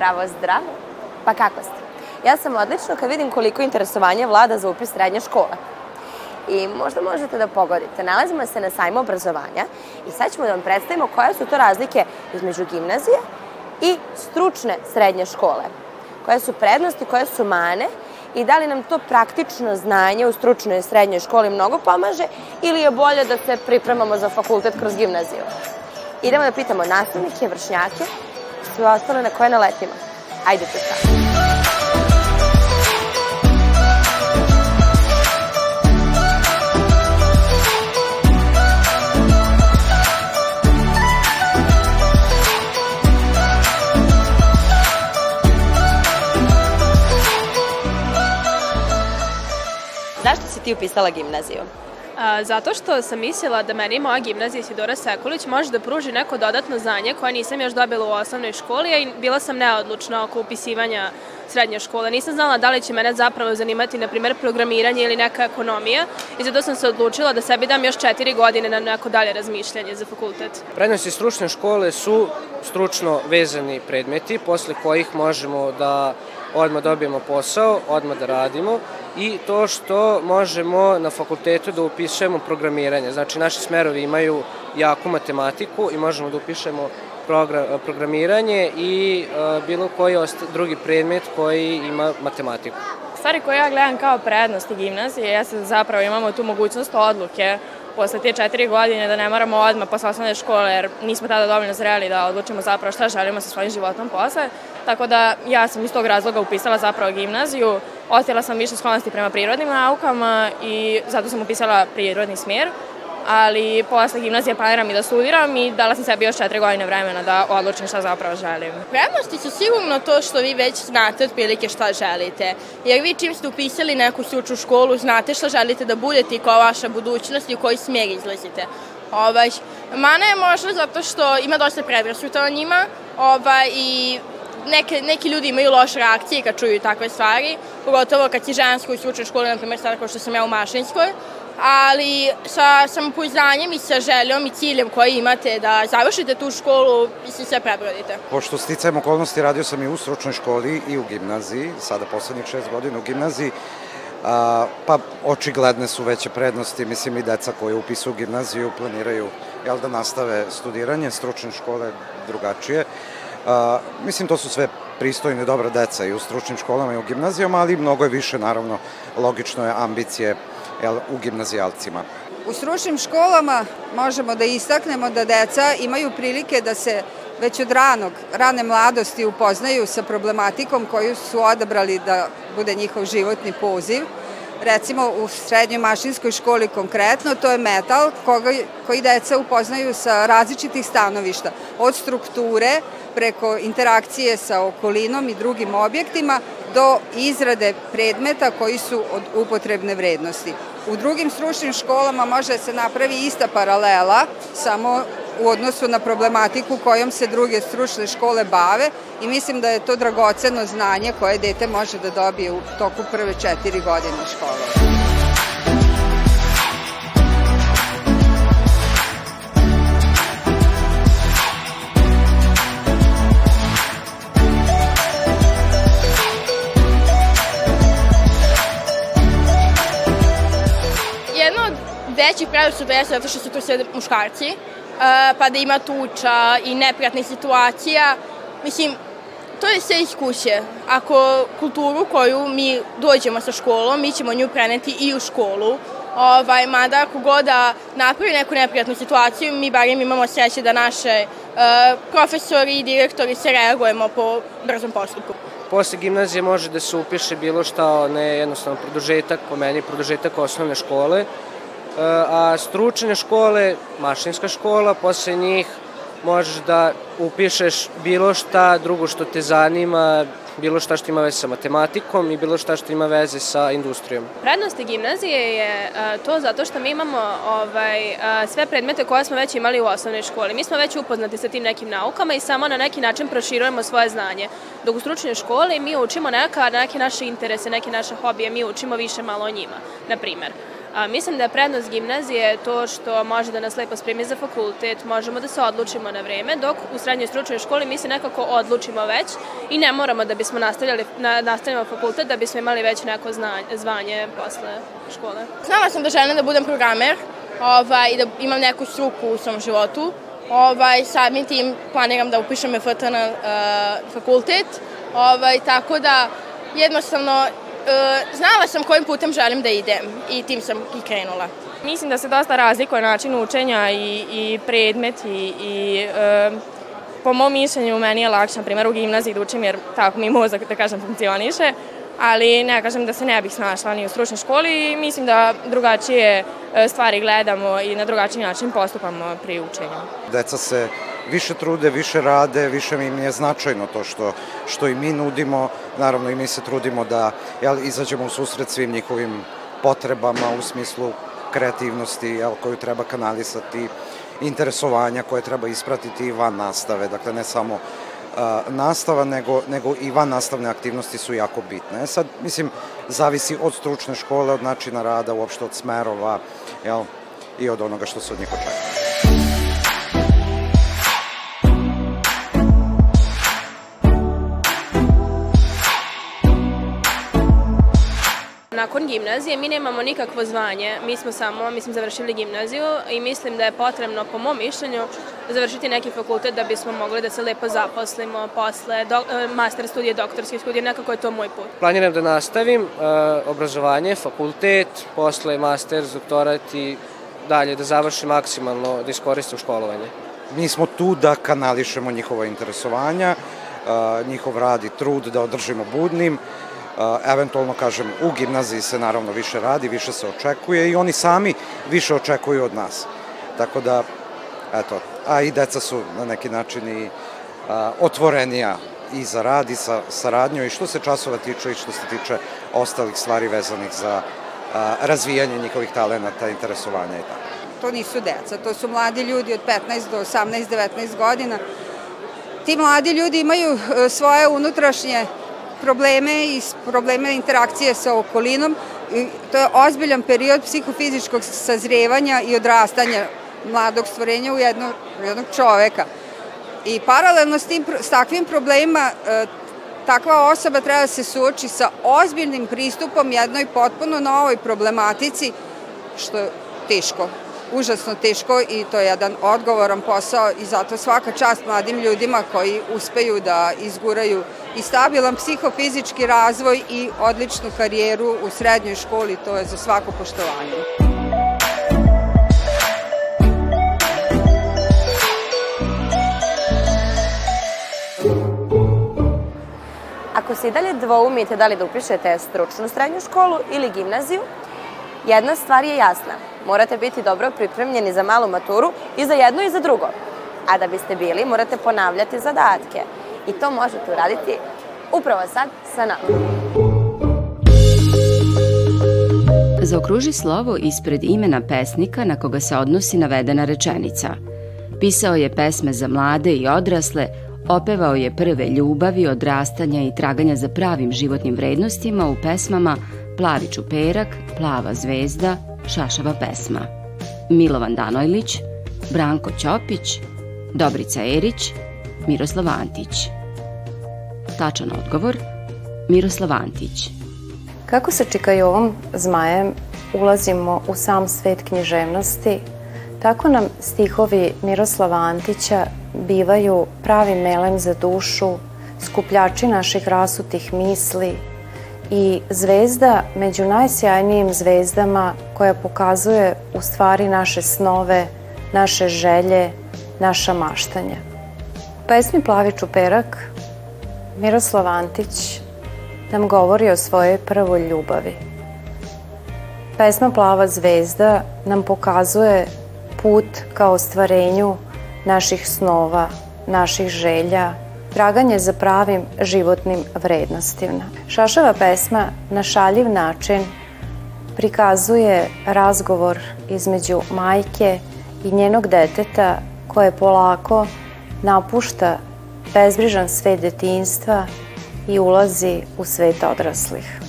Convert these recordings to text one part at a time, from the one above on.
Zdravo, zdravo. Pa kako ste? Ja sam odlično kad vidim koliko interesovanja vlada za upis srednje škole. I možda možete da pogodite. Nalazimo se na sajmu obrazovanja i sad ćemo da vam predstavimo koje su to razlike između gimnazije i stručne srednje škole. Koje su prednosti, koje su mane i da li nam to praktično znanje u stručnoj srednjoj školi mnogo pomaže ili je bolje da se pripremamo za fakultet kroz gimnaziju. Idemo da pitamo nastavnike, vršnjake, sve ostale na koje naletimo. Ajde te sad. Zašto si ti upisala gimnaziju? Zato što sam mislila da meni moja gimnazija Isidora Sekulić može da pruži neko dodatno znanje koje nisam još dobila u osnovnoj školi, i bila sam neodlučna oko upisivanja srednje škole. Nisam znala da li će mene zapravo zanimati, na primer, programiranje ili neka ekonomija i zato sam se odlučila da sebi dam još četiri godine na neko dalje razmišljanje za fakultet. Prednosti stručne škole su stručno vezani predmeti, posle kojih možemo da odmah dobijemo posao, odmah da radimo i to što možemo na fakultetu da upišemo programiranje. Znači, naši smerovi imaju jaku matematiku i možemo da upišemo progra- programiranje i e, bilo koji drugi predmet koji ima matematiku. Stvari koje ja gledam kao prednosti gimnazije jeste da zapravo imamo tu mogućnost odluke posle te četiri godine da ne moramo odmah posle osnovne škole jer nismo tada dovoljno zreli da odlučimo zapravo šta želimo sa svojim životom posle. Tako da ja sam iz tog razloga upisala zapravo gimnaziju. Otela sam više sklonosti prema prirodnim naukama i zato sam upisala prirodni smjer. Ali posle gimnazije planiram i da studiram i dala sam sebi još četiri godine vremena da odlučim šta zapravo želim. Prednosti su sigurno to što vi već znate otprilike šta želite. Jer vi čim ste upisali neku stručnu školu, znate šta želite da budete i koja vaša budućnost i u koji smjer izlazite. Ovaj, mana je možda zato što ima dosta predrasuta o njima ovaj, i neke, neki ljudi imaju loše reakcije kad čuju takve stvari, pogotovo kad si žensko u stručnoj školi, na primjer sada kao što sam ja u mašinskoj, ali sa samopouznanjem i sa željom i ciljem koji imate da završite tu školu se sve prebrodite. Pošto sticajem okolnosti radio sam i u stručnoj školi i u gimnaziji, sada poslednjih šest godina u gimnaziji, a, pa očigledne su veće prednosti, mislim i deca koje upisuju gimnaziju planiraju jel, da nastave studiranje, stručne škole drugačije. A, mislim, to su sve pristojne, dobra deca i u stručnim školama i u gimnazijama, ali mnogo je više, naravno, logično je ambicije u gimnazijalcima. U stručnim školama možemo da istaknemo da deca imaju prilike da se već od ranog, rane mladosti upoznaju sa problematikom koju su odabrali da bude njihov životni poziv. Recimo u srednjoj mašinskoj školi konkretno, to je metal koga, koji deca upoznaju sa različitih stanovišta, od strukture preko interakcije sa okolinom i drugim objektima do izrade predmeta koji su od upotrebne vrednosti. U drugim stručnim školama može se napravi ista paralela, samo u odnosu na problematiku kojom se druge stručne škole bave i mislim da je to dragoceno znanje koje dete može da dobije u toku prve četiri godine škole. Predrasuda jeste zato što su tu sve muškarci, e, pa da ima tuča i neprijatnih situacija. Mislim, to je sve iz kuće. Ako kulturu koju mi dođemo sa školom, mi ćemo nju preneti i u školu. Ovaj, mada ako god da napravi neku neprijatnu situaciju, mi barem imamo sreće da naše uh, profesori i direktori se reagujemo po brzom postupku. Posle gimnazije može da se upiše bilo šta, ne jednostavno produžetak, po meni produžetak osnovne škole a stručne škole, mašinska škola, posle njih možeš da upišeš bilo šta drugo što te zanima, bilo šta što ima veze sa matematikom i bilo šta što ima veze sa industrijom. Prednosti gimnazije je to zato što mi imamo ovaj, sve predmete koje smo već imali u osnovnoj školi. Mi smo već upoznati sa tim nekim naukama i samo na neki način proširujemo svoje znanje. Dok u stručnoj školi mi učimo neka, neke naše interese, neke naše hobije, mi učimo više malo o njima, na primer. A, mislim da je prednost gimnazije to što može da nas lepo spremi za fakultet, možemo da se odlučimo na vreme, dok u srednjoj stručnoj školi mi se nekako odlučimo već i ne moramo da bismo nastavljali, na, nastavljamo fakultet da bismo imali već neko znanje, zvanje posle škole. Znala sam da želim da budem programer ovaj, i da imam neku struku u svom životu. Ovaj, samim tim planiram da upišem FT na uh, fakultet, ovaj, tako da jednostavno znala sam kojim putem želim da idem i tim sam i krenula. Mislim da se dosta razlikuje način učenja i, i predmet i, i e, po mom mišljenju meni je lakše, na primjer, u gimnaziji da učim jer tako mi mozak, da kažem, funkcioniše, ali ne kažem da se ne bih snašla ni u stručnoj školi i mislim da drugačije e, stvari gledamo i na drugačiji način postupamo pri učenju. Deca se više trude, više rade, više im je značajno to što, što i mi nudimo. Naravno i mi se trudimo da jel, izađemo u susret svim njihovim potrebama u smislu kreativnosti jel, koju treba kanalisati, interesovanja koje treba ispratiti van nastave, dakle ne samo a, nastava, nego, nego i van nastavne aktivnosti su jako bitne. E sad, mislim, zavisi od stručne škole, od načina rada, uopšte od smerova, jel, i od onoga što se od njih očekuje. Nakon gimnazije mi nemamo nikakvo zvanje, mi smo samo, mislim, završili gimnaziju i mislim da je potrebno, po mom mišljenju, završiti neki fakultet da bismo mogli da se lepo zaposlimo posle do, e, master studije, doktorske studije, nekako je to moj put. Planiram da nastavim uh, obrazovanje, fakultet, posle master, doktorat i dalje da završim maksimalno, da iskoristim školovanje. Mi smo tu da kanališemo njihova interesovanja, uh, njihov rad i trud da održimo budnim, eventualno, kažem, u gimnaziji se naravno više radi, više se očekuje i oni sami više očekuju od nas. Tako da, eto, a i deca su na neki način i a, otvorenija i za rad i sa saradnju i što se časova tiče i što se tiče ostalih stvari vezanih za a, razvijanje njihovih talenata, interesovanja i tako. To nisu deca, to su mladi ljudi od 15 do 18, 19 godina. Ti mladi ljudi imaju e, svoje unutrašnje probleme i probleme interakcije sa okolinom. I to je ozbiljan period psihofizičkog sazrevanja i odrastanja mladog stvorenja u jedno, jednog čoveka. I paralelno s, tim, s takvim problemima e, takva osoba treba da se suoči sa ozbiljnim pristupom jednoj potpuno novoj problematici, što je teško užasno teško i to je jedan odgovoran posao i zato svaka čast mladim ljudima koji uspeju da izguraju i stabilan psihofizički razvoj i odličnu karijeru u srednjoj školi, to je za svako poštovanje. Ako se i dalje dvoumite da li da upišete stručnu srednju školu ili gimnaziju, jedna stvar je jasna – morate biti dobro pripremljeni za malu maturu i za jedno i za drugo. A da biste bili, morate ponavljati zadatke. I to možete uraditi upravo sad sa nama. Zaokruži slovo ispred imena pesnika na koga se odnosi navedena rečenica. Pisao je pesme za mlade i odrasle, opevao je prve ljubavi, odrastanja i traganja za pravim životnim vrednostima u pesmama Plavi čuperak, Plava zvezda, Šašava pesma. Milovan Danojlić, Branko Ćopić, Dobrica Erić, Miroslav Antić. Tačan odgovor, Miroslav Antić. Kako sa Čikajovom zmajem ulazimo u sam svet književnosti, tako nam stihovi Miroslava Antića bivaju pravi melem za dušu, skupljači naših rasutih misli, i zvezda među najsjajnijim zvezdama koja pokazuje u stvari naše snove, naše želje, naša maštanja. Pesmi Plavi čuperak Miroslav Antić nam govori o svojoj prvoj ljubavi. pesma Plava zvezda nam pokazuje put ka ostvarenju naših snova, naših želja, traganje za pravim životnim vrednostima. Šašava pesma na šaljiv način prikazuje razgovor između majke i njenog deteta koje polako napušta bezbrižan svet detinstva i ulazi u svet odraslih.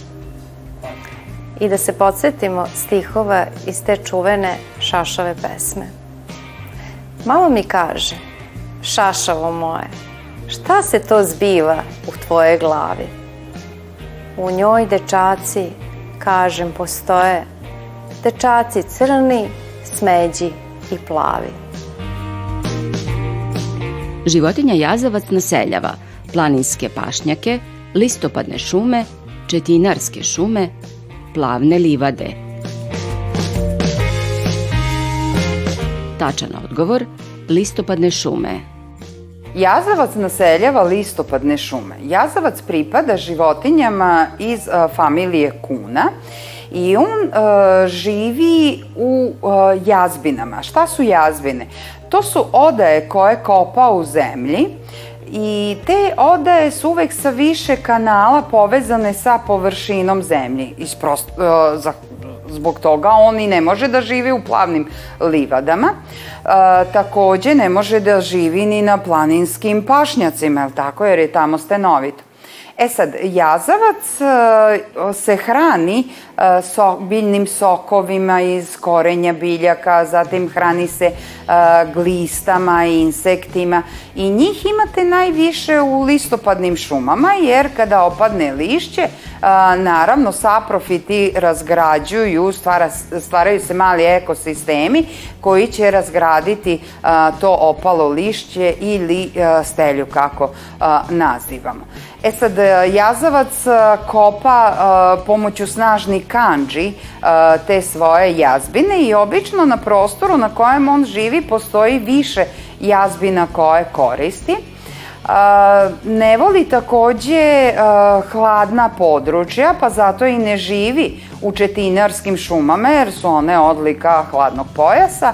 I da se podsjetimo stihova iz te čuvene šašave pesme. Mama mi kaže, šašavo moje, šta se to zbiva u tvojoj glavi? U njoj dečaci, kažem, postoje dečaci crni, smeđi i plavi. Životinja jazavac naseljava planinske pašnjake, listopadne šume, četinarske šume, plavne livade. Tačan odgovor, listopadne šume. Jazavac naseljava listopadne šume. Jazavac pripada životinjama iz familije kuna i on živi u jazbinama. Šta su jazbine? To su odaje koje kopa u zemlji i te odaje su uvek sa više kanala povezane sa površinom zemlji. Isprost, uh, za, zbog toga on i ne može da živi u plavnim livadama. E, takođe ne može da živi ni na planinskim pašnjacima, je tako, jer je tamo stenovito. E sad, jazavac uh, se hrani uh, so, biljnim sokovima iz korenja biljaka, zatim hrani se uh, glistama i insektima i njih imate najviše u listopadnim šumama jer kada opadne lišće, naravno saprofiti razgrađuju, stvara, stvaraju se mali ekosistemi koji će razgraditi to opalo lišće ili stelju kako nazivamo. E sad, jazavac kopa pomoću snažnih kanđi te svoje jazbine i obično na prostoru na kojem on živi postoji više jazbina koje koristi. Ne voli takođe hladna područja, pa zato i ne živi u četinarskim šumama, jer su one odlika hladnog pojasa.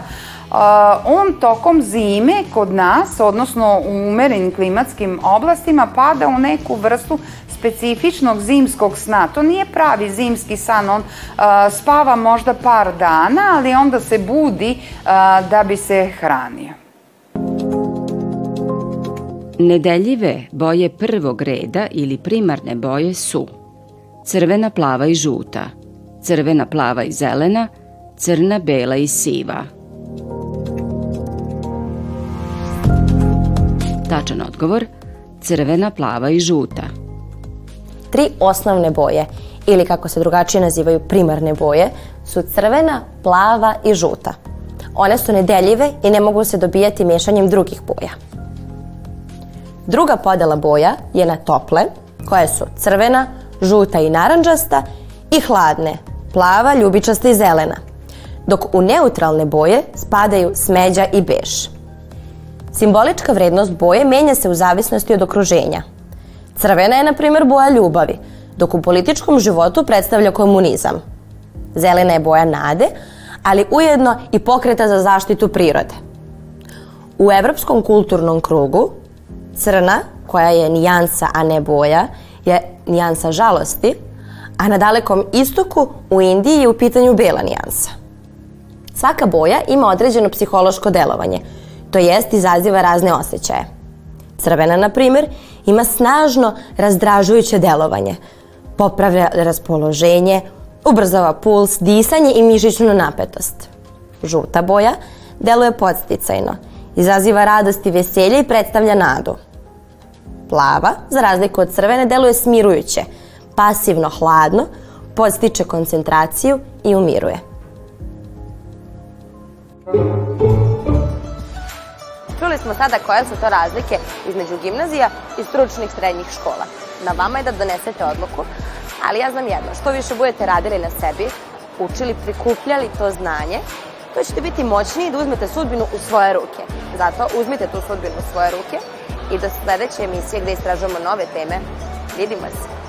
On tokom zime kod nas, odnosno u umerenim klimatskim oblastima, pada u neku vrstu specifičnog zimskog sna. To nije pravi zimski san, on spava možda par dana, ali onda se budi da bi se hranio. Nedeljive boje prvog reda ili primarne boje su crvena, plava i žuta, crvena, plava i zelena, crna, bela i siva. Tačan odgovor crvena, plava i žuta. Tri osnovne boje, ili kako se drugačije nazivaju primarne boje, su crvena, plava i žuta. One su nedeljive i ne mogu se dobijati mešanjem drugih boja. Druga podela boja je na tople, koje su crvena, žuta i naranđasta i hladne, plava, ljubičasta i zelena, dok u neutralne boje spadaju smeđa i bež. Simbolička vrednost boje menja se u zavisnosti od okruženja. Crvena je, na primjer, boja ljubavi, dok u političkom životu predstavlja komunizam. Zelena je boja nade, ali ujedno i pokreta za zaštitu prirode. U evropskom kulturnom krugu Crna, koja je nijansa, a ne boja, je nijansa žalosti, a na dalekom istoku u Indiji je u pitanju bela nijansa. Svaka boja ima određeno psihološko delovanje, to jest izaziva razne osjećaje. Crvena, na primjer, ima snažno razdražujuće delovanje, popravlja raspoloženje, ubrzava puls, disanje i mišićnu napetost. Žuta boja deluje podsticajno, izaziva radost i veselje i predstavlja nadu. Plava, za razliku od crvene, deluje smirujuće, pasivno hladno, podstiče koncentraciju i umiruje. Čuli smo sada koje su to razlike između gimnazija i stručnih srednjih škola. Na vama je da donesete odluku, ali ja znam jedno, što više budete radili na sebi, učili, prikupljali to znanje, to ćete biti moćniji da uzmete sudbinu u svoje ruke. Zato uzmite tu sudbinu u svoje ruke i do sledeće emisije gde istražujemo nove teme. Vidimo se!